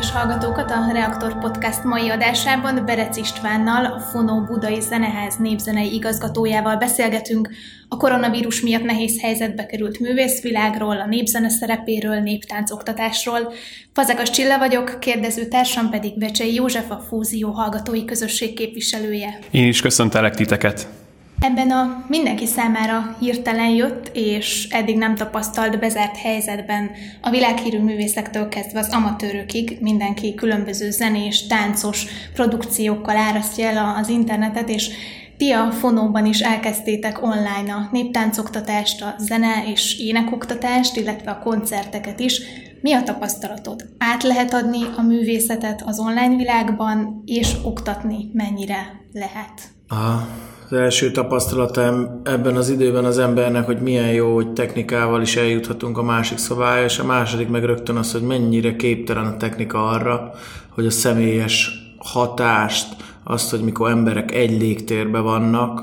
kedves hallgatókat a Reaktor Podcast mai adásában Berec Istvánnal, a Fonó Budai Zeneház népzenei igazgatójával beszélgetünk a koronavírus miatt nehéz helyzetbe került művészvilágról, a népzene szerepéről, néptáncoktatásról. Fazekas Csilla vagyok, kérdező társam pedig Becsei József, a Fúzió hallgatói közösség képviselője. Én is köszöntelek titeket! Ebben a mindenki számára hirtelen jött és eddig nem tapasztalt bezárt helyzetben a világhírű művészektől kezdve az amatőrökig mindenki különböző zenés, táncos produkciókkal árasztja el az internetet, és ti a Fonóban is elkezdtétek online a néptáncoktatást, a zene és énekoktatást, illetve a koncerteket is. Mi a tapasztalatod? Át lehet adni a művészetet az online világban, és oktatni mennyire lehet? Ah az első tapasztalatom ebben az időben az embernek, hogy milyen jó, hogy technikával is eljuthatunk a másik szobája, és a második meg rögtön az, hogy mennyire képtelen a technika arra, hogy a személyes hatást, azt, hogy mikor emberek egy légtérben vannak,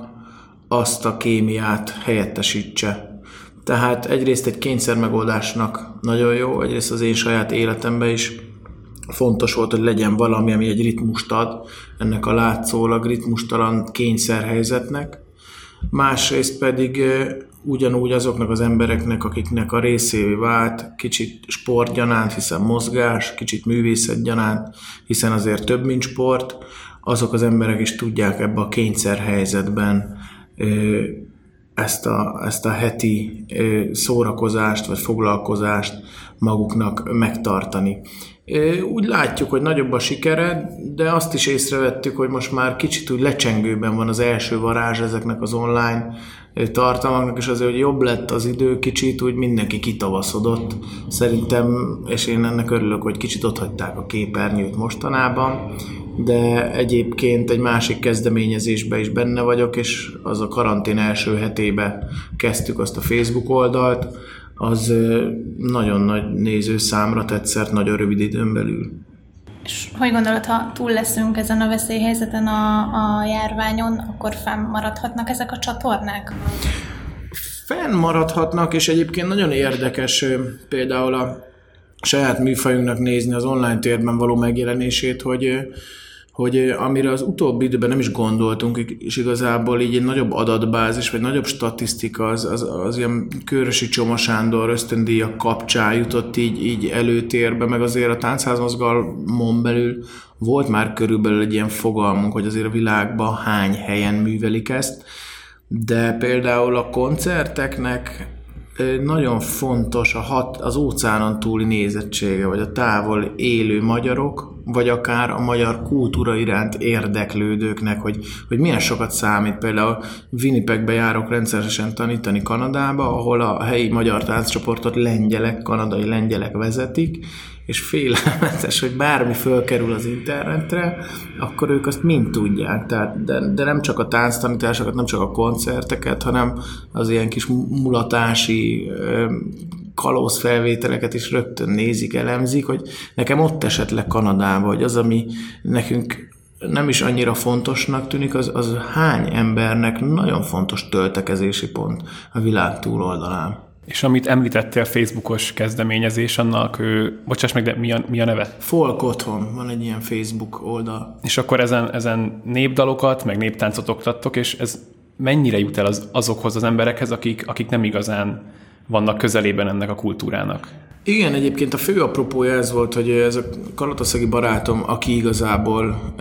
azt a kémiát helyettesítse. Tehát egyrészt egy kényszermegoldásnak nagyon jó, egyrészt az én saját életemben is fontos volt, hogy legyen valami, ami egy ritmust ad ennek a látszólag ritmustalan kényszerhelyzetnek. Másrészt pedig ugyanúgy azoknak az embereknek, akiknek a részévé vált, kicsit sportgyanánt, hiszen mozgás, kicsit művészetgyanánt, hiszen azért több, mint sport, azok az emberek is tudják ebbe a kényszerhelyzetben ezt a, ezt a heti szórakozást vagy foglalkozást maguknak megtartani. Úgy látjuk, hogy nagyobb a sikere, de azt is észrevettük, hogy most már kicsit úgy lecsengőben van az első varázs ezeknek az online tartalmaknak, és azért, hogy jobb lett az idő, kicsit úgy mindenki kitavaszodott. Szerintem, és én ennek örülök, hogy kicsit ott hagyták a képernyőt mostanában, de egyébként egy másik kezdeményezésben is benne vagyok, és az a karantén első hetébe kezdtük azt a Facebook oldalt, az nagyon nagy nézőszámra tetszett nagyon rövid időn belül. És hogy gondolod, ha túl leszünk ezen a veszélyhelyzeten a, a járványon, akkor fennmaradhatnak ezek a csatornák? Fennmaradhatnak, és egyébként nagyon érdekes például a saját műfajunknak nézni az online térben való megjelenését, hogy hogy amire az utóbbi időben nem is gondoltunk, és igazából így egy nagyobb adatbázis, vagy nagyobb statisztika az, az, az ilyen Körösi Csoma Sándor ösztöndíjak kapcsán jutott így, így előtérbe, meg azért a táncházmozgalmon belül volt már körülbelül egy ilyen fogalmunk, hogy azért a világban hány helyen művelik ezt, de például a koncerteknek nagyon fontos a hat, az óceánon túli nézettsége, vagy a távol élő magyarok, vagy akár a magyar kultúra iránt érdeklődőknek, hogy, hogy milyen sokat számít. Például Winnipegbe járok rendszeresen tanítani Kanadába, ahol a helyi magyar tánccsoportot lengyelek, kanadai lengyelek vezetik, és félelmetes, hogy bármi fölkerül az internetre, akkor ők azt mind tudják. Tehát, de, de nem csak a tánctanításokat, nem csak a koncerteket, hanem az ilyen kis mulatási kalóz felvételeket is rögtön nézik, elemzik, hogy nekem ott esetleg Kanadában, hogy az, ami nekünk nem is annyira fontosnak tűnik, az, az hány embernek nagyon fontos töltekezési pont a világ túloldalán. És amit említettél, Facebookos kezdeményezés, annak, ő, bocsáss meg, de mi a, mi a neve? Folk Otthon, van egy ilyen Facebook oldal. És akkor ezen, ezen népdalokat, meg néptáncot oktattok, és ez mennyire jut el az, azokhoz az emberekhez, akik, akik nem igazán vannak közelében ennek a kultúrának? Igen, egyébként a fő apropója ez volt, hogy ez a kalataszegi barátom, aki igazából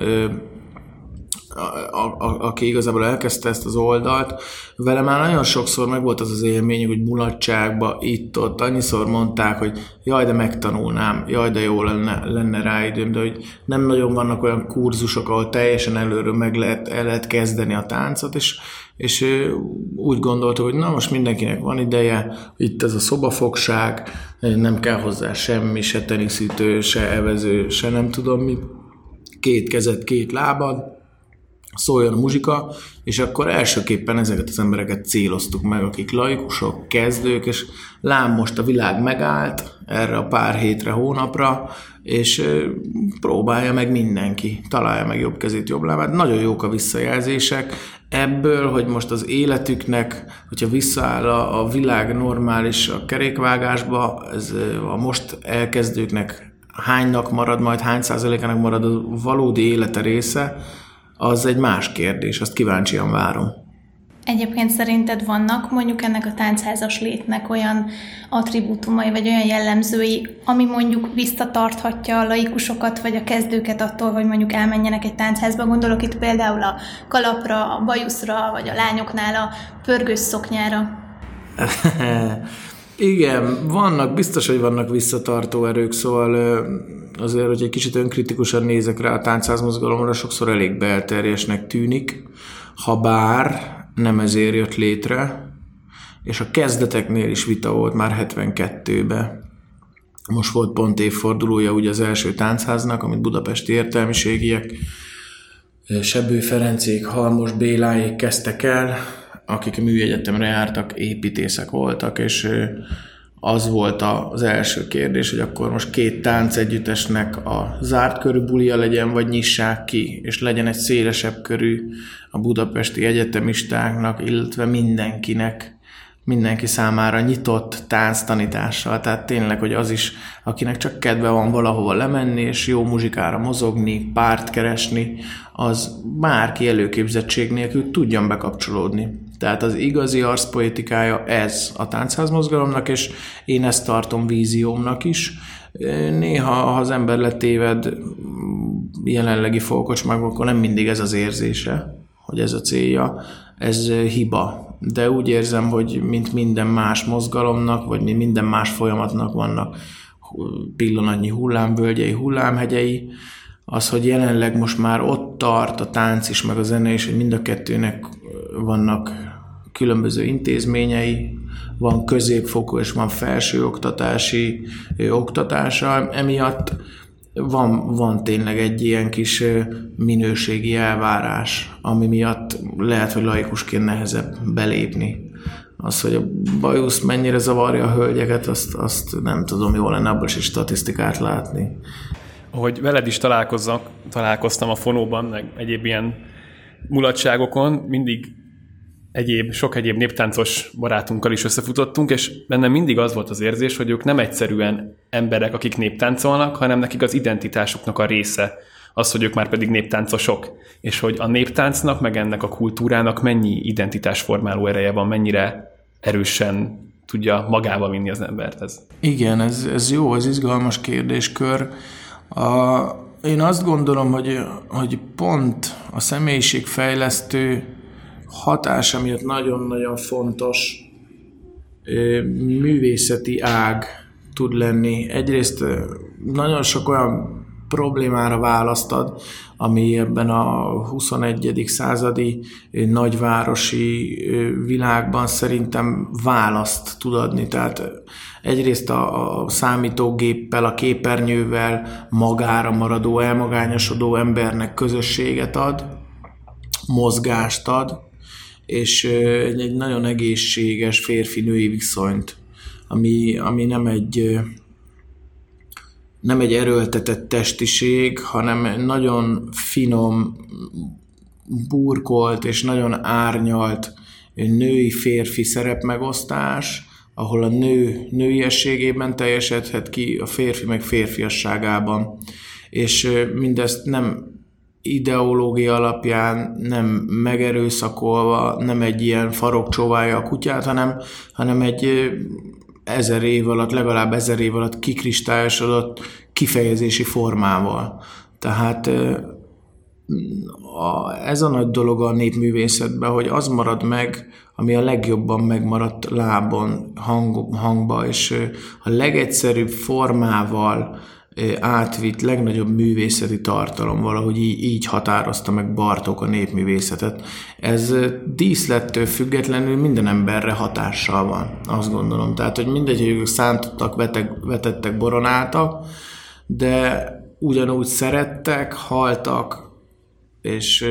a, a, aki igazából elkezdte ezt az oldalt, vele már nagyon sokszor meg volt az az élmény, hogy mulatságba, itt-ott, annyiszor mondták, hogy jaj, de megtanulnám, jaj, de jó lenne, lenne rá időm, de hogy nem nagyon vannak olyan kurzusok, ahol teljesen előről meg lehet, el lehet kezdeni a táncot, és, és úgy gondolta, hogy na most mindenkinek van ideje, itt ez a szobafogság, nem kell hozzá semmi, se teniszítő, se evező, se nem tudom mi, két kezet, két lábad, szóljon a muzsika, és akkor elsőképpen ezeket az embereket céloztuk meg, akik laikusok, kezdők, és lám most a világ megállt erre a pár hétre, hónapra, és próbálja meg mindenki, találja meg jobb kezét, jobb lábát. Nagyon jók a visszajelzések ebből, hogy most az életüknek, hogyha visszaáll a világ normális a kerékvágásba, ez a most elkezdőknek hánynak marad majd, hány százalékának marad a valódi élete része, az egy más kérdés, azt kíváncsian várom. Egyébként szerinted vannak mondjuk ennek a táncházas létnek olyan attribútumai, vagy olyan jellemzői, ami mondjuk visszatarthatja a laikusokat, vagy a kezdőket attól, hogy mondjuk elmenjenek egy táncházba? Gondolok itt például a kalapra, a bajuszra, vagy a lányoknál a pörgős szoknyára. Igen, vannak, biztos, hogy vannak visszatartó erők, szóval azért, hogy egy kicsit önkritikusan nézek rá a táncházmozgalomra, sokszor elég belterjesnek tűnik, ha bár nem ezért jött létre, és a kezdeteknél is vita volt már 72-ben. Most volt pont évfordulója ugye az első táncháznak, amit budapesti értelmiségiek, Sebő Ferencék, Halmos Béláék kezdtek el, akik a műegyetemre jártak, építészek voltak, és az volt az első kérdés, hogy akkor most két tánc együttesnek a zárt körű bulia legyen, vagy nyissák ki, és legyen egy szélesebb körű a budapesti egyetemistáknak, illetve mindenkinek, mindenki számára nyitott tánctanítással, tehát tényleg, hogy az is, akinek csak kedve van valahova lemenni, és jó muzsikára mozogni, párt keresni, az bárki előképzettség nélkül tudjon bekapcsolódni. Tehát az igazi arszpoetikája ez a táncházmozgalomnak, és én ezt tartom víziómnak is. Néha, ha az ember letéved jelenlegi folkocsmákban, nem mindig ez az érzése, hogy ez a célja, ez hiba. De úgy érzem, hogy mint minden más mozgalomnak, vagy minden más folyamatnak vannak pillanatnyi hullámvölgyei, hullámhegyei, az, hogy jelenleg most már ott tart a tánc is, meg a zene is, hogy mind a kettőnek vannak különböző intézményei, van középfokú és van felsőoktatási oktatása, emiatt van, van tényleg egy ilyen kis minőségi elvárás, ami miatt lehet, hogy laikusként nehezebb belépni. Az, hogy a bajusz mennyire zavarja a hölgyeket, azt, azt nem tudom, jól lenne abból is statisztikát látni. Hogy veled is találkozzak, találkoztam a fonóban, meg egyéb ilyen mulatságokon, mindig egyéb, sok egyéb néptáncos barátunkkal is összefutottunk, és bennem mindig az volt az érzés, hogy ők nem egyszerűen emberek, akik néptáncolnak, hanem nekik az identitásuknak a része az, hogy ők már pedig néptáncosok, és hogy a néptáncnak, meg ennek a kultúrának mennyi identitásformáló ereje van, mennyire erősen tudja magába vinni az embert ez. Igen, ez, ez jó, ez izgalmas kérdéskör. A, én azt gondolom, hogy, hogy pont a személyiségfejlesztő hatása miatt nagyon-nagyon fontos művészeti ág tud lenni. Egyrészt nagyon sok olyan problémára választad, ami ebben a 21. századi nagyvárosi világban szerintem választ tud adni. Tehát egyrészt a, számítógéppel, a képernyővel magára maradó, elmagányosodó embernek közösséget ad, mozgást ad, és egy nagyon egészséges férfi-női viszonyt, ami, ami nem egy nem egy erőltetett testiség, hanem nagyon finom, burkolt és nagyon árnyalt női-férfi szerepmegosztás, ahol a nő nőiességében teljesedhet ki, a férfi meg férfiasságában. És mindezt nem ideológia alapján nem megerőszakolva, nem egy ilyen farok csóválja a kutyát, hanem, hanem egy ezer év alatt, legalább ezer év alatt kikristályosodott kifejezési formával. Tehát ez a nagy dolog a népművészetben, hogy az marad meg, ami a legjobban megmaradt lábon, hang, hangba, és a legegyszerűbb formával, átvitt legnagyobb művészeti tartalom, valahogy így, így határozta meg Bartók a népművészetet. Ez díszlettől függetlenül minden emberre hatással van, azt gondolom. Tehát, hogy mindegy, hogy ők szántottak, vetek, vetettek, boronáltak, de ugyanúgy szerettek, haltak, és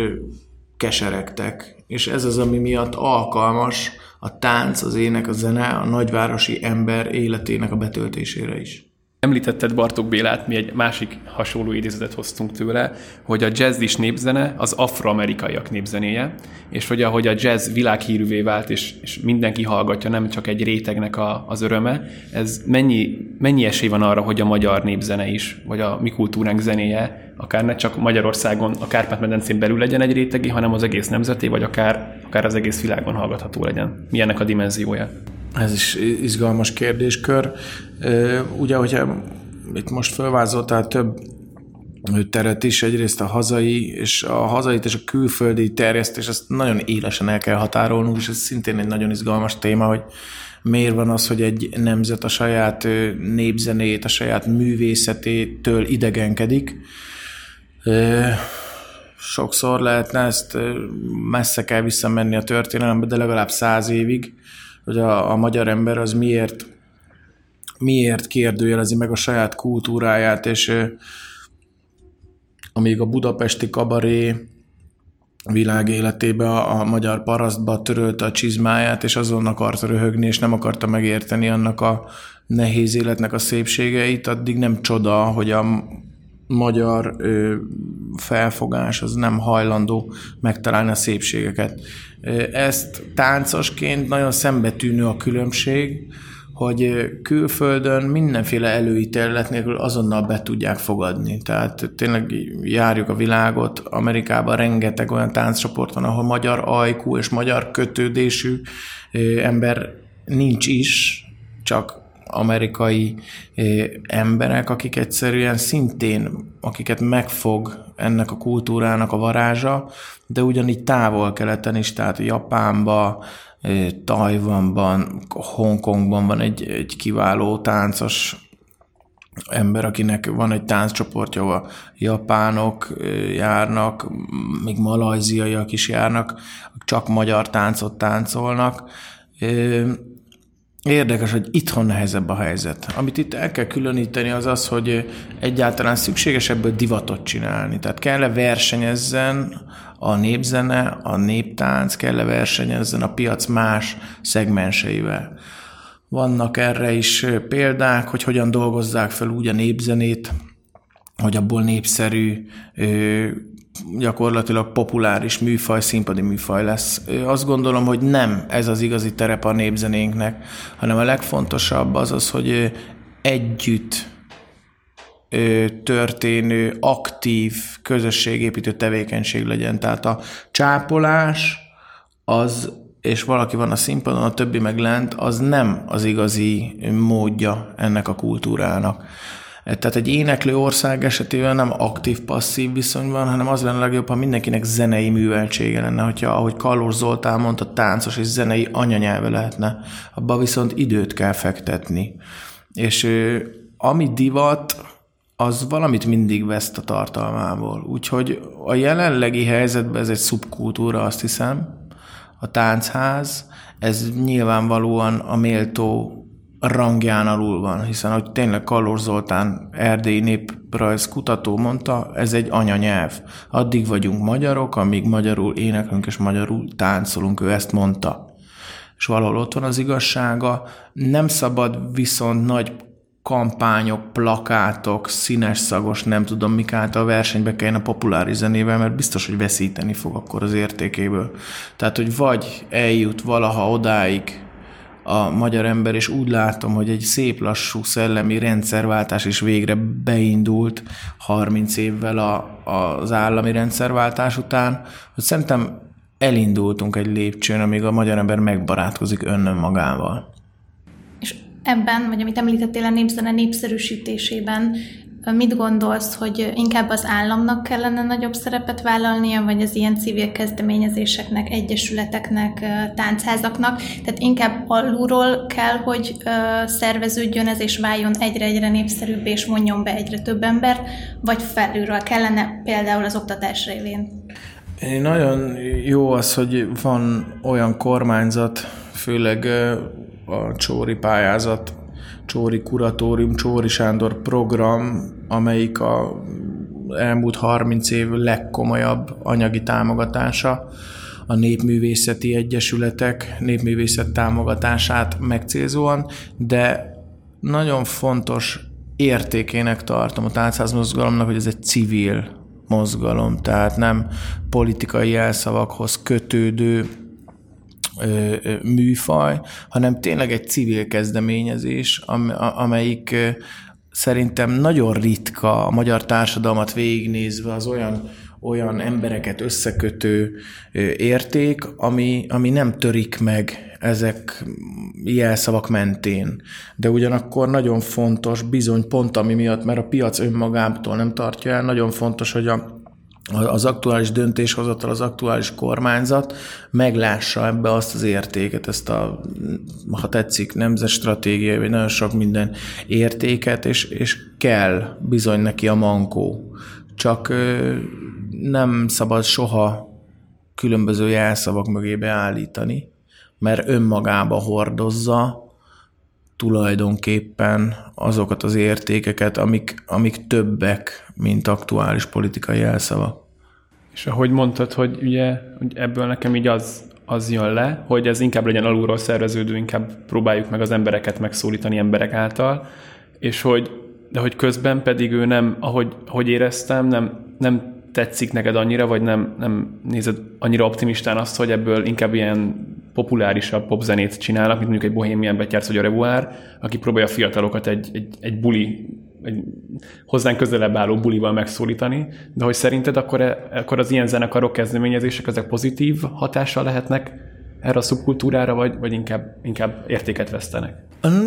keseregtek. És ez az, ami miatt alkalmas a tánc, az ének, a zene a nagyvárosi ember életének a betöltésére is. Említetted Bartók Bélát, mi egy másik hasonló idézetet hoztunk tőle, hogy a jazz is népzene, az afroamerikaiak népzenéje, és hogy ahogy a jazz világhírűvé vált, és, és mindenki hallgatja, nem csak egy rétegnek a, az öröme, ez mennyi, mennyi esély van arra, hogy a magyar népzene is, vagy a mi kultúránk zenéje, akár ne csak Magyarországon, a Kárpát-medencén belül legyen egy rétegi, hanem az egész nemzeti, vagy akár, akár az egész világon hallgatható legyen. Milyennek a dimenziója? Ez is izgalmas kérdéskör. Ugye, hogyha itt most felvázoltál több teret is, egyrészt a hazai, és a hazait és a külföldi terjesztés, ezt nagyon élesen el kell határolnunk, és ez szintén egy nagyon izgalmas téma, hogy miért van az, hogy egy nemzet a saját népzenét, a saját művészetétől idegenkedik. Sokszor lehetne ezt messze kell visszamenni a történelembe, de legalább száz évig, hogy a, a magyar ember az miért, miért kérdőjelezi meg a saját kultúráját, és amíg a budapesti kabaré világ életébe a, a magyar parasztba törölte a csizmáját, és azon akarta röhögni, és nem akarta megérteni annak a nehéz életnek a szépségeit, addig nem csoda, hogy a magyar ö, felfogás az nem hajlandó megtalálni a szépségeket. Ezt táncosként nagyon szembetűnő a különbség, hogy külföldön mindenféle előítélet nélkül azonnal be tudják fogadni. Tehát tényleg járjuk a világot, Amerikában rengeteg olyan tánccsoport van, ahol magyar ajkú és magyar kötődésű ember nincs is, csak amerikai emberek, akik egyszerűen szintén, akiket megfog ennek a kultúrának a varázsa, de ugyanígy távol-keleten is, tehát Japánba, Tajvanban, Hongkongban van egy, egy kiváló táncos ember, akinek van egy tánccsoportja, ahol japánok járnak, még malajziaiak is járnak, csak magyar táncot táncolnak. Érdekes, hogy itthon nehezebb a helyzet. Amit itt el kell különíteni az az, hogy egyáltalán szükséges ebből divatot csinálni. Tehát kell-e versenyezzen a népzene, a néptánc, kell-e versenyezzen a piac más szegmenseivel. Vannak erre is példák, hogy hogyan dolgozzák fel úgy a népzenét, hogy abból népszerű gyakorlatilag populáris műfaj, színpadi műfaj lesz. Azt gondolom, hogy nem ez az igazi terep a népzenénknek, hanem a legfontosabb az az, hogy együtt történő, aktív közösségépítő tevékenység legyen. Tehát a csápolás az, és valaki van a színpadon, a többi meg lent, az nem az igazi módja ennek a kultúrának. Tehát egy éneklő ország esetében nem aktív-passzív viszony van, hanem az lenne legjobb, ha mindenkinek zenei műveltsége lenne, hogyha, ahogy Kallós Zoltán mondta, táncos és zenei anyanyelve lehetne. Abba viszont időt kell fektetni. És ami divat, az valamit mindig veszt a tartalmából. Úgyhogy a jelenlegi helyzetben ez egy szubkultúra, azt hiszem, a táncház, ez nyilvánvalóan a méltó rangján alul van, hiszen ahogy tényleg Kallor Zoltán erdélyi néprajz kutató mondta, ez egy anyanyelv. Addig vagyunk magyarok, amíg magyarul éneklünk és magyarul táncolunk, ő ezt mondta. És valahol ott van az igazsága, nem szabad viszont nagy kampányok, plakátok, színes szagos, nem tudom mik által versenybe kelljen a populáris zenével, mert biztos, hogy veszíteni fog akkor az értékéből. Tehát, hogy vagy eljut valaha odáig, a magyar ember, és úgy látom, hogy egy szép lassú szellemi rendszerváltás is végre beindult 30 évvel a, az állami rendszerváltás után, hogy szerintem elindultunk egy lépcsőn, amíg a magyar ember megbarátkozik önnön magával. És ebben, vagy amit említettél a népzene népszerűsítésében, Mit gondolsz, hogy inkább az államnak kellene nagyobb szerepet vállalnia, vagy az ilyen civil kezdeményezéseknek, egyesületeknek, táncházaknak? Tehát inkább alulról kell, hogy szerveződjön ez, és váljon egyre-egyre népszerűbb, és mondjon be egyre több embert, vagy felülről kellene például az oktatás révén? Nagyon jó az, hogy van olyan kormányzat, főleg a csóri pályázat Csóri Kuratórium, Csóri Sándor program, amelyik a elmúlt 30 év legkomolyabb anyagi támogatása, a népművészeti egyesületek népművészet támogatását megcélzóan, de nagyon fontos értékének tartom a táncház mozgalomnak, hogy ez egy civil mozgalom, tehát nem politikai jelszavakhoz kötődő ö, műfaj, hanem tényleg egy civil kezdeményezés, am, amelyik szerintem nagyon ritka a magyar társadalmat végignézve az olyan olyan embereket összekötő érték, ami, ami nem törik meg ezek jelszavak mentén. De ugyanakkor nagyon fontos, bizony pont ami miatt, mert a piac önmagától nem tartja el, nagyon fontos, hogy a, az aktuális döntéshozatal, az aktuális kormányzat meglássa ebbe azt az értéket, ezt a, ha tetszik, nemzetstratégiai, vagy nagyon sok minden értéket, és, és kell bizony neki a mankó. Csak nem szabad soha különböző jelszavak mögé beállítani, mert önmagába hordozza tulajdonképpen azokat az értékeket, amik, amik többek, mint aktuális politikai jelszavak. És ahogy mondtad, hogy ugye hogy ebből nekem így az, az jön le, hogy ez inkább legyen alulról szerveződő, inkább próbáljuk meg az embereket megszólítani emberek által, és hogy, de hogy közben pedig ő nem, ahogy, ahogy éreztem, nem, nem tetszik neked annyira, vagy nem, nem nézed annyira optimistán azt, hogy ebből inkább ilyen populárisabb popzenét csinálnak, mint mondjuk egy Bohemian Betyárc vagy a Revuár, aki próbálja a fiatalokat egy, egy, egy buli, egy hozzánk közelebb álló bulival megszólítani, de hogy szerinted akkor, e, akkor az ilyen zenekarok kezdeményezések ezek pozitív hatással lehetnek erre a szubkultúrára, vagy, vagy inkább, inkább értéket vesztenek?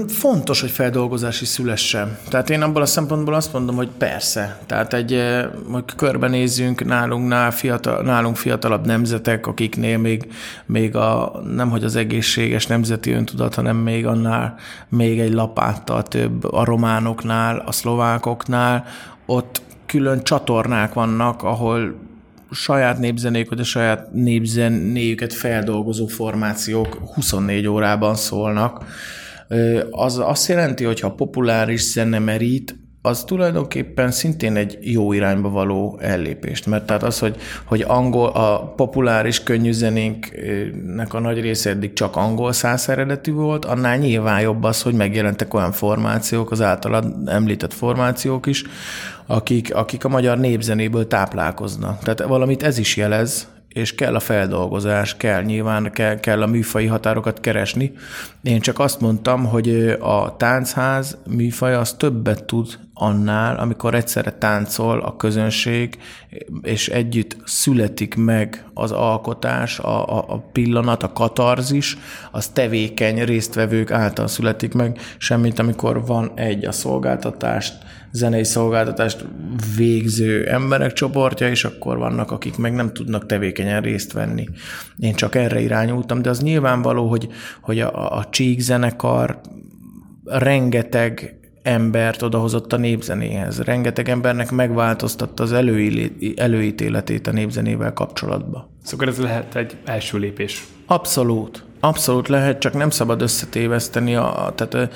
Fontos, hogy feldolgozási szülessen. Tehát én abból a szempontból azt mondom, hogy persze. Tehát egy, eh, hogy körbenézzünk nálunknál fiatal, nálunk fiatalabb nemzetek, akiknél még, még a, nem hogy az egészséges nemzeti öntudat, hanem még annál még egy lapáttal több a románoknál, a szlovákoknál, ott külön csatornák vannak, ahol saját népzenéket, a saját népzenéjüket feldolgozó formációk 24 órában szólnak az azt jelenti, hogy ha populáris zene merít, az tulajdonképpen szintén egy jó irányba való ellépést. Mert tehát az, hogy, hogy angol, a populáris könnyű zenénknek a nagy része eddig csak angol száz eredetű volt, annál nyilván jobb az, hogy megjelentek olyan formációk, az általad említett formációk is, akik, akik a magyar népzenéből táplálkoznak. Tehát valamit ez is jelez, és kell a feldolgozás, kell nyilván, kell, kell a műfai határokat keresni. Én csak azt mondtam, hogy a táncház műfaj az többet tud annál, amikor egyszerre táncol a közönség, és együtt születik meg az alkotás, a, a, a pillanat, a katarzis, az tevékeny résztvevők által születik meg, semmit amikor van egy a szolgáltatást, zenei szolgáltatást végző emberek csoportja, és akkor vannak, akik meg nem tudnak tevékenyen részt venni. Én csak erre irányultam, de az nyilvánvaló, hogy, hogy a, a Csík zenekar rengeteg embert odahozott a népzenéhez. Rengeteg embernek megváltoztatta az előítéletét a népzenével kapcsolatban. Szóval ez lehet egy első lépés. Abszolút. Abszolút lehet, csak nem szabad összetéveszteni. A, tehát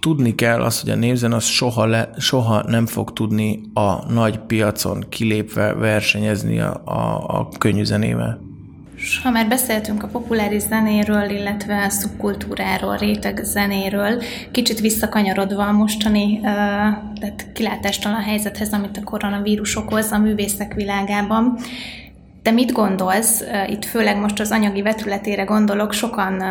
tudni kell azt, hogy a névzen az soha, le, soha nem fog tudni a nagy piacon kilépve versenyezni a, a, a könnyű zenével. És ha már beszéltünk a populáris zenéről, illetve a szubkultúráról, réteg zenéről, kicsit visszakanyarodva a mostani uh, tehát kilátástalan helyzethez, amit a koronavírus okoz a művészek világában, te mit gondolsz, itt főleg most az anyagi vetületére gondolok, sokan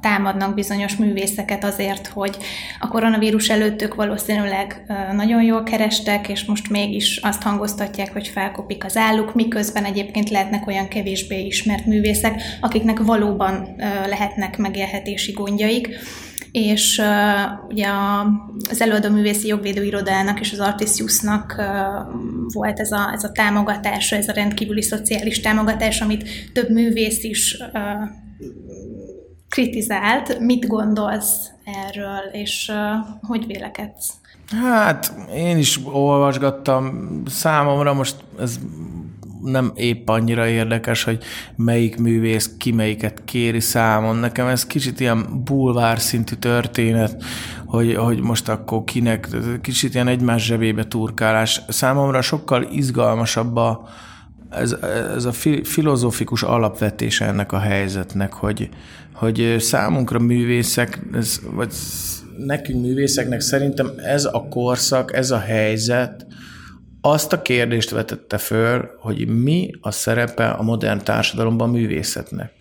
támadnak bizonyos művészeket azért, hogy a koronavírus előtt ők valószínűleg nagyon jól kerestek, és most mégis azt hangoztatják, hogy felkopik az álluk, miközben egyébként lehetnek olyan kevésbé ismert művészek, akiknek valóban lehetnek megélhetési gondjaik és uh, ugye a, az előadó művészi jogvédő irodának és az Artisiusnak uh, volt ez a, ez a támogatás, ez a rendkívüli szociális támogatás, amit több művész is uh, kritizált. Mit gondolsz erről, és uh, hogy vélekedsz? Hát én is olvasgattam. Számomra most ez nem épp annyira érdekes, hogy melyik művész ki melyiket kéri számon. Nekem ez kicsit ilyen bulvár szintű történet, hogy, hogy most akkor kinek, kicsit ilyen egymás zsebébe turkálás. Számomra sokkal izgalmasabb a, ez, ez a filozófikus alapvetése ennek a helyzetnek, hogy, hogy számunkra művészek, ez, vagy nekünk művészeknek szerintem ez a korszak, ez a helyzet azt a kérdést vetette föl, hogy mi a szerepe a modern társadalomban a művészetnek.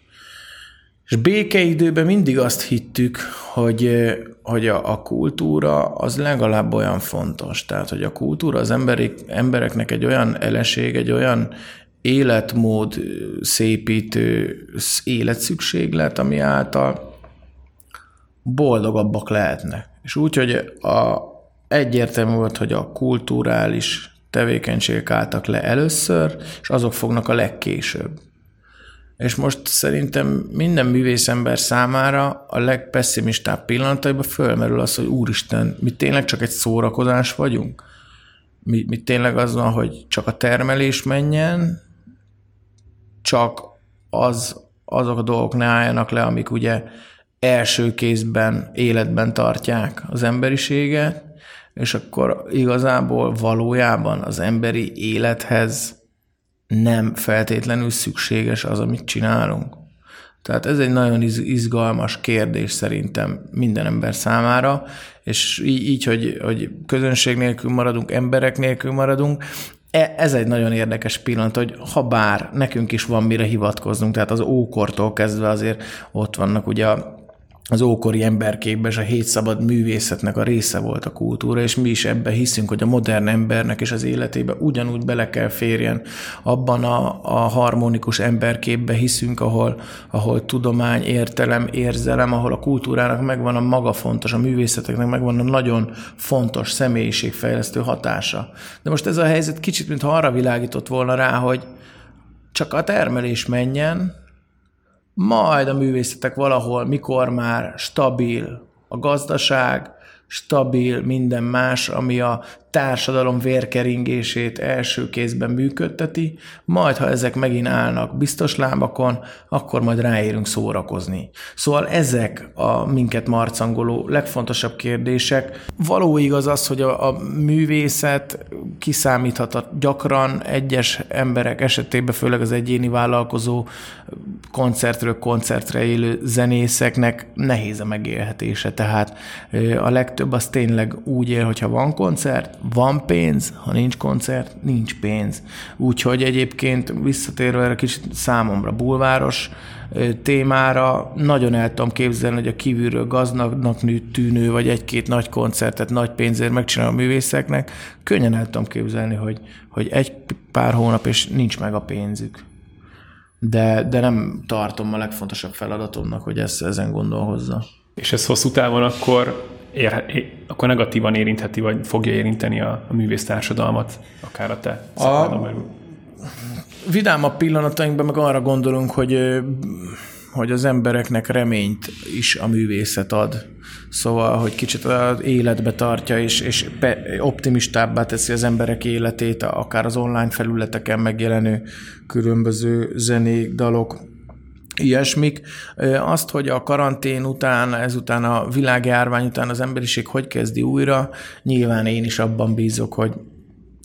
És békeidőben mindig azt hittük, hogy, hogy a, a kultúra az legalább olyan fontos. Tehát, hogy a kultúra az emberek, embereknek egy olyan eleség, egy olyan életmód szépítő életszükséglet, ami által boldogabbak lehetnek. És úgy, hogy a, egyértelmű volt, hogy a kulturális tevékenységek álltak le először, és azok fognak a legkésőbb. És most szerintem minden művészember számára a legpesszimistább pillanataiban fölmerül az, hogy úristen, mi tényleg csak egy szórakozás vagyunk? Mi, mi tényleg az van, hogy csak a termelés menjen, csak az, azok a dolgok ne álljanak le, amik ugye első kézben életben tartják az emberiséget, és akkor igazából valójában az emberi élethez nem feltétlenül szükséges az, amit csinálunk. Tehát ez egy nagyon izgalmas kérdés szerintem minden ember számára, és így, hogy, hogy közönség nélkül maradunk, emberek nélkül maradunk, e, ez egy nagyon érdekes pillanat, hogy ha bár nekünk is van mire hivatkoznunk, tehát az ókortól kezdve azért ott vannak ugye a az ókori emberképben és a hét szabad művészetnek a része volt a kultúra, és mi is ebbe hiszünk, hogy a modern embernek és az életébe ugyanúgy bele kell férjen abban a, a harmonikus emberképbe hiszünk, ahol, ahol tudomány, értelem, érzelem, ahol a kultúrának megvan a maga fontos, a művészeteknek megvan a nagyon fontos személyiségfejlesztő hatása. De most ez a helyzet kicsit, mintha arra világított volna rá, hogy csak a termelés menjen, majd a művészetek valahol, mikor már stabil a gazdaság, stabil minden más, ami a társadalom vérkeringését első kézben működteti, majd ha ezek megint állnak biztos lábakon, akkor majd ráérünk szórakozni. Szóval ezek a minket marcangoló legfontosabb kérdések. Való igaz az, hogy a, a művészet kiszámíthat gyakran egyes emberek esetében, főleg az egyéni vállalkozó koncertről koncertre élő zenészeknek nehéz a megélhetése. Tehát a legtöbb az tényleg úgy él, hogyha van koncert, van pénz, ha nincs koncert, nincs pénz. Úgyhogy egyébként visszatérve erre kicsit számomra bulváros témára, nagyon el tudom képzelni, hogy a kívülről gazdagnak tűnő, vagy egy-két nagy koncertet nagy pénzért megcsinál a művészeknek, könnyen el tudom képzelni, hogy, hogy egy pár hónap, és nincs meg a pénzük. De, de nem tartom a legfontosabb feladatomnak, hogy ezt ezen gondolhozza. És ez hosszú távon akkor ér, akkor negatívan érintheti, vagy fogja érinteni a, a művész társadalmat, akár a te a, belül. a pillanatainkban meg arra gondolunk, hogy hogy az embereknek reményt is a művészet ad. Szóval, hogy kicsit az életbe tartja, és, és optimistábbá teszi az emberek életét, akár az online felületeken megjelenő különböző zenék, dalok, ilyesmik. Azt, hogy a karantén után, ezután a világjárvány után az emberiség hogy kezdi újra, nyilván én is abban bízok, hogy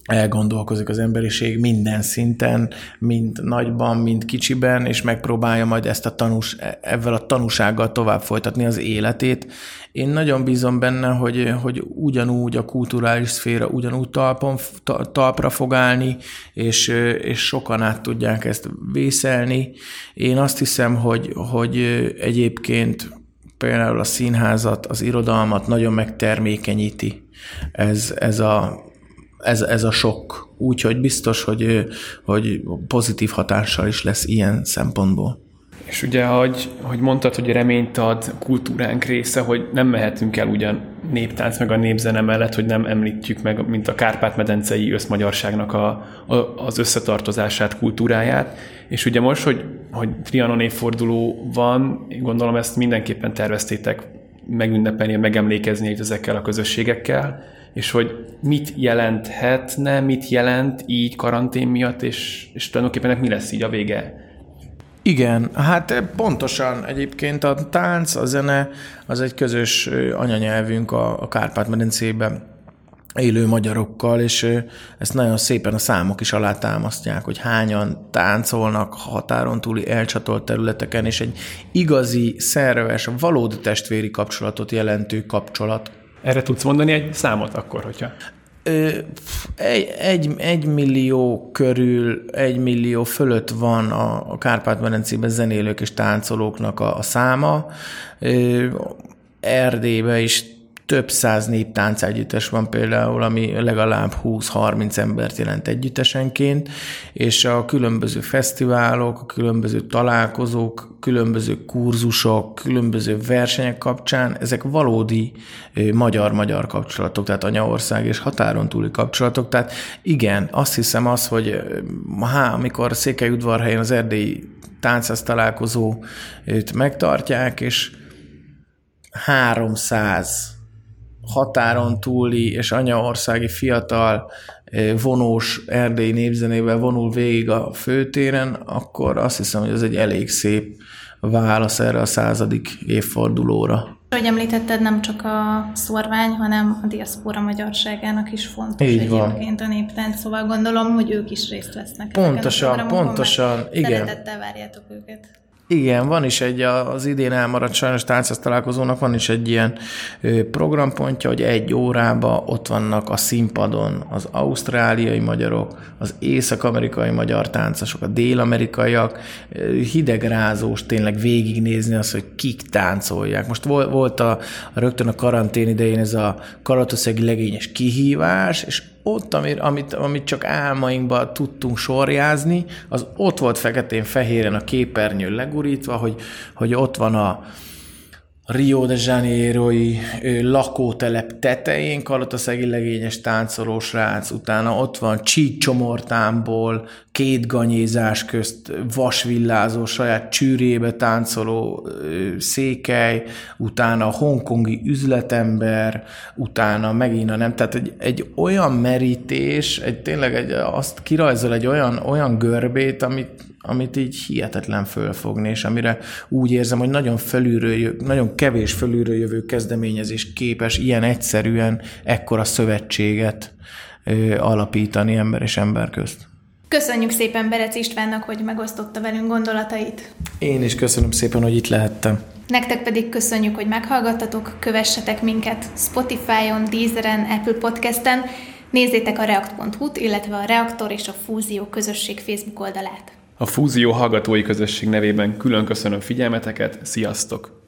elgondolkozik az emberiség minden szinten, mind nagyban, mind kicsiben, és megpróbálja majd ezt a tanús, ezzel a tanúsággal tovább folytatni az életét. Én nagyon bízom benne, hogy, hogy ugyanúgy a kulturális szféra ugyanúgy talpon, talpra fog állni, és, és sokan át tudják ezt vészelni. Én azt hiszem, hogy, hogy egyébként például a színházat, az irodalmat nagyon megtermékenyíti ez, ez a ez, ez a sok. Úgyhogy biztos, hogy, hogy pozitív hatással is lesz ilyen szempontból. És ugye, hogy, hogy mondtad, hogy reményt ad kultúránk része, hogy nem mehetünk el ugyan néptánc meg a népzene mellett, hogy nem említjük meg, mint a Kárpát-medencei összmagyarságnak a, a, az összetartozását, kultúráját. És ugye most, hogy, hogy Trianon évforduló van, gondolom ezt mindenképpen terveztétek megünnepelni, megemlékezni ezekkel a közösségekkel, és hogy mit jelenthetne, mit jelent így karantén miatt, és, és tulajdonképpen mi lesz így a vége? Igen, hát pontosan egyébként a tánc, a zene az egy közös anyanyelvünk a, a Kárpát-medencében élő magyarokkal, és ezt nagyon szépen a számok is alátámasztják, hogy hányan táncolnak határon túli elcsatolt területeken, és egy igazi, szerves, valódi testvéri kapcsolatot jelentő kapcsolat. Erre tudsz mondani egy számot akkor, hogyha? Egy, egy, egy millió körül, egy millió fölött van a, a Kárpát-medencében zenélők és táncolóknak a, a száma. Erdélybe is több száz néptánc együttes van például, ami legalább 20-30 embert jelent együttesenként, és a különböző fesztiválok, a különböző találkozók, különböző kurzusok, különböző versenyek kapcsán ezek valódi magyar-magyar kapcsolatok, tehát anyaország és határon túli kapcsolatok. Tehát igen, azt hiszem az, hogy há, amikor Székelyudvarhelyen az erdélyi táncház találkozót megtartják, és 300 határon túli és anyaországi fiatal vonós erdélyi népzenével vonul végig a főtéren, akkor azt hiszem, hogy ez egy elég szép válasz erre a századik évfordulóra. Ahogy említetted, nem csak a szorvány, hanem a diaszpora magyarságának is fontos Így egyébként van. a néptánc, szóval gondolom, hogy ők is részt vesznek. Pontosan, pontosan, igen. Szeretettel várjátok őket. Igen, van is egy, az idén elmaradt sajnos táncász találkozónak van is egy ilyen programpontja, hogy egy órába ott vannak a színpadon az ausztráliai magyarok, az észak-amerikai magyar táncosok, a dél-amerikaiak, hidegrázós tényleg végignézni azt, hogy kik táncolják. Most volt a, a rögtön a karantén idején ez a karatországi legényes kihívás, és ott, amit, amit, csak álmainkban tudtunk sorjázni, az ott volt feketén-fehéren a képernyő legurítva, hogy, hogy ott van a, Rio de Janeiro-i lakótelep tetején Kalataszegi legényes táncoló srác, utána ott van csíkcsomortámból, két ganyézás közt vasvillázó, saját csűrébe táncoló székely, utána a hongkongi üzletember, utána megint a nem, tehát egy, egy olyan merítés, egy tényleg egy, azt kirajzol egy olyan, olyan görbét, amit amit így hihetetlen fölfogni, és amire úgy érzem, hogy nagyon felülről, nagyon kevés felülről jövő kezdeményezés képes ilyen egyszerűen ekkora szövetséget alapítani ember és ember közt. Köszönjük szépen Berec Istvánnak, hogy megosztotta velünk gondolatait. Én is köszönöm szépen, hogy itt lehettem. Nektek pedig köszönjük, hogy meghallgattatok, kövessetek minket Spotify-on, Deezeren, Apple Podcast-en, nézzétek a react.hu-t, illetve a Reaktor és a Fúzió közösség Facebook oldalát. A Fúzió hallgatói közösség nevében külön köszönöm figyelmeteket, sziasztok!